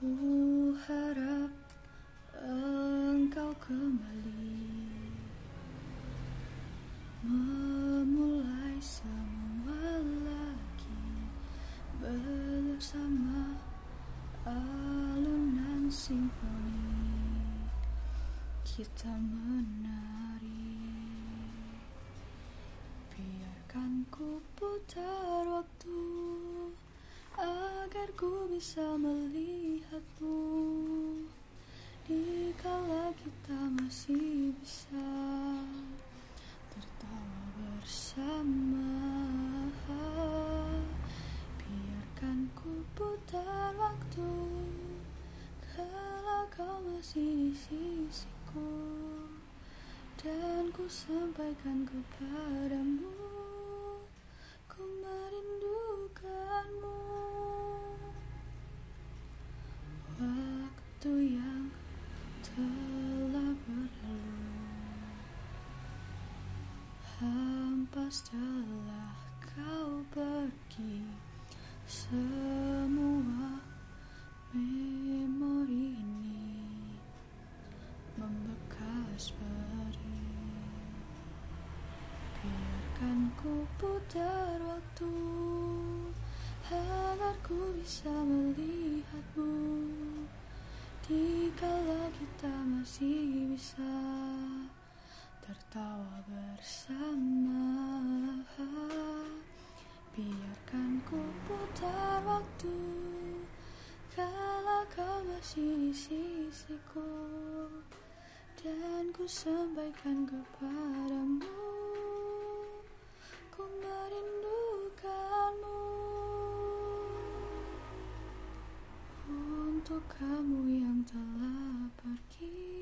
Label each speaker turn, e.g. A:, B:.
A: Ku harap engkau kembali Memulai semua lagi Bersama alunan simfoni. Kita menari Biarkan ku putar waktu Agar ku bisa melihatmu. Dikala kita masih bisa Tertawa bersama. Biarkan ku putar waktu Kala kau masih di sisiku. Dan ku sampaikan kepadamu Waktu yang telah berlalu. Hampas telah kau pergi Semua memori ini Membekas perih Biarkan ku putar waktu Agar ku bisa melihatmu masih bisa Tertawa bersama. Biarkan ku putar waktu Kala kau masih di sisiku. Dan ku sampaikan kepadamu untuk kamu yang telah pergi.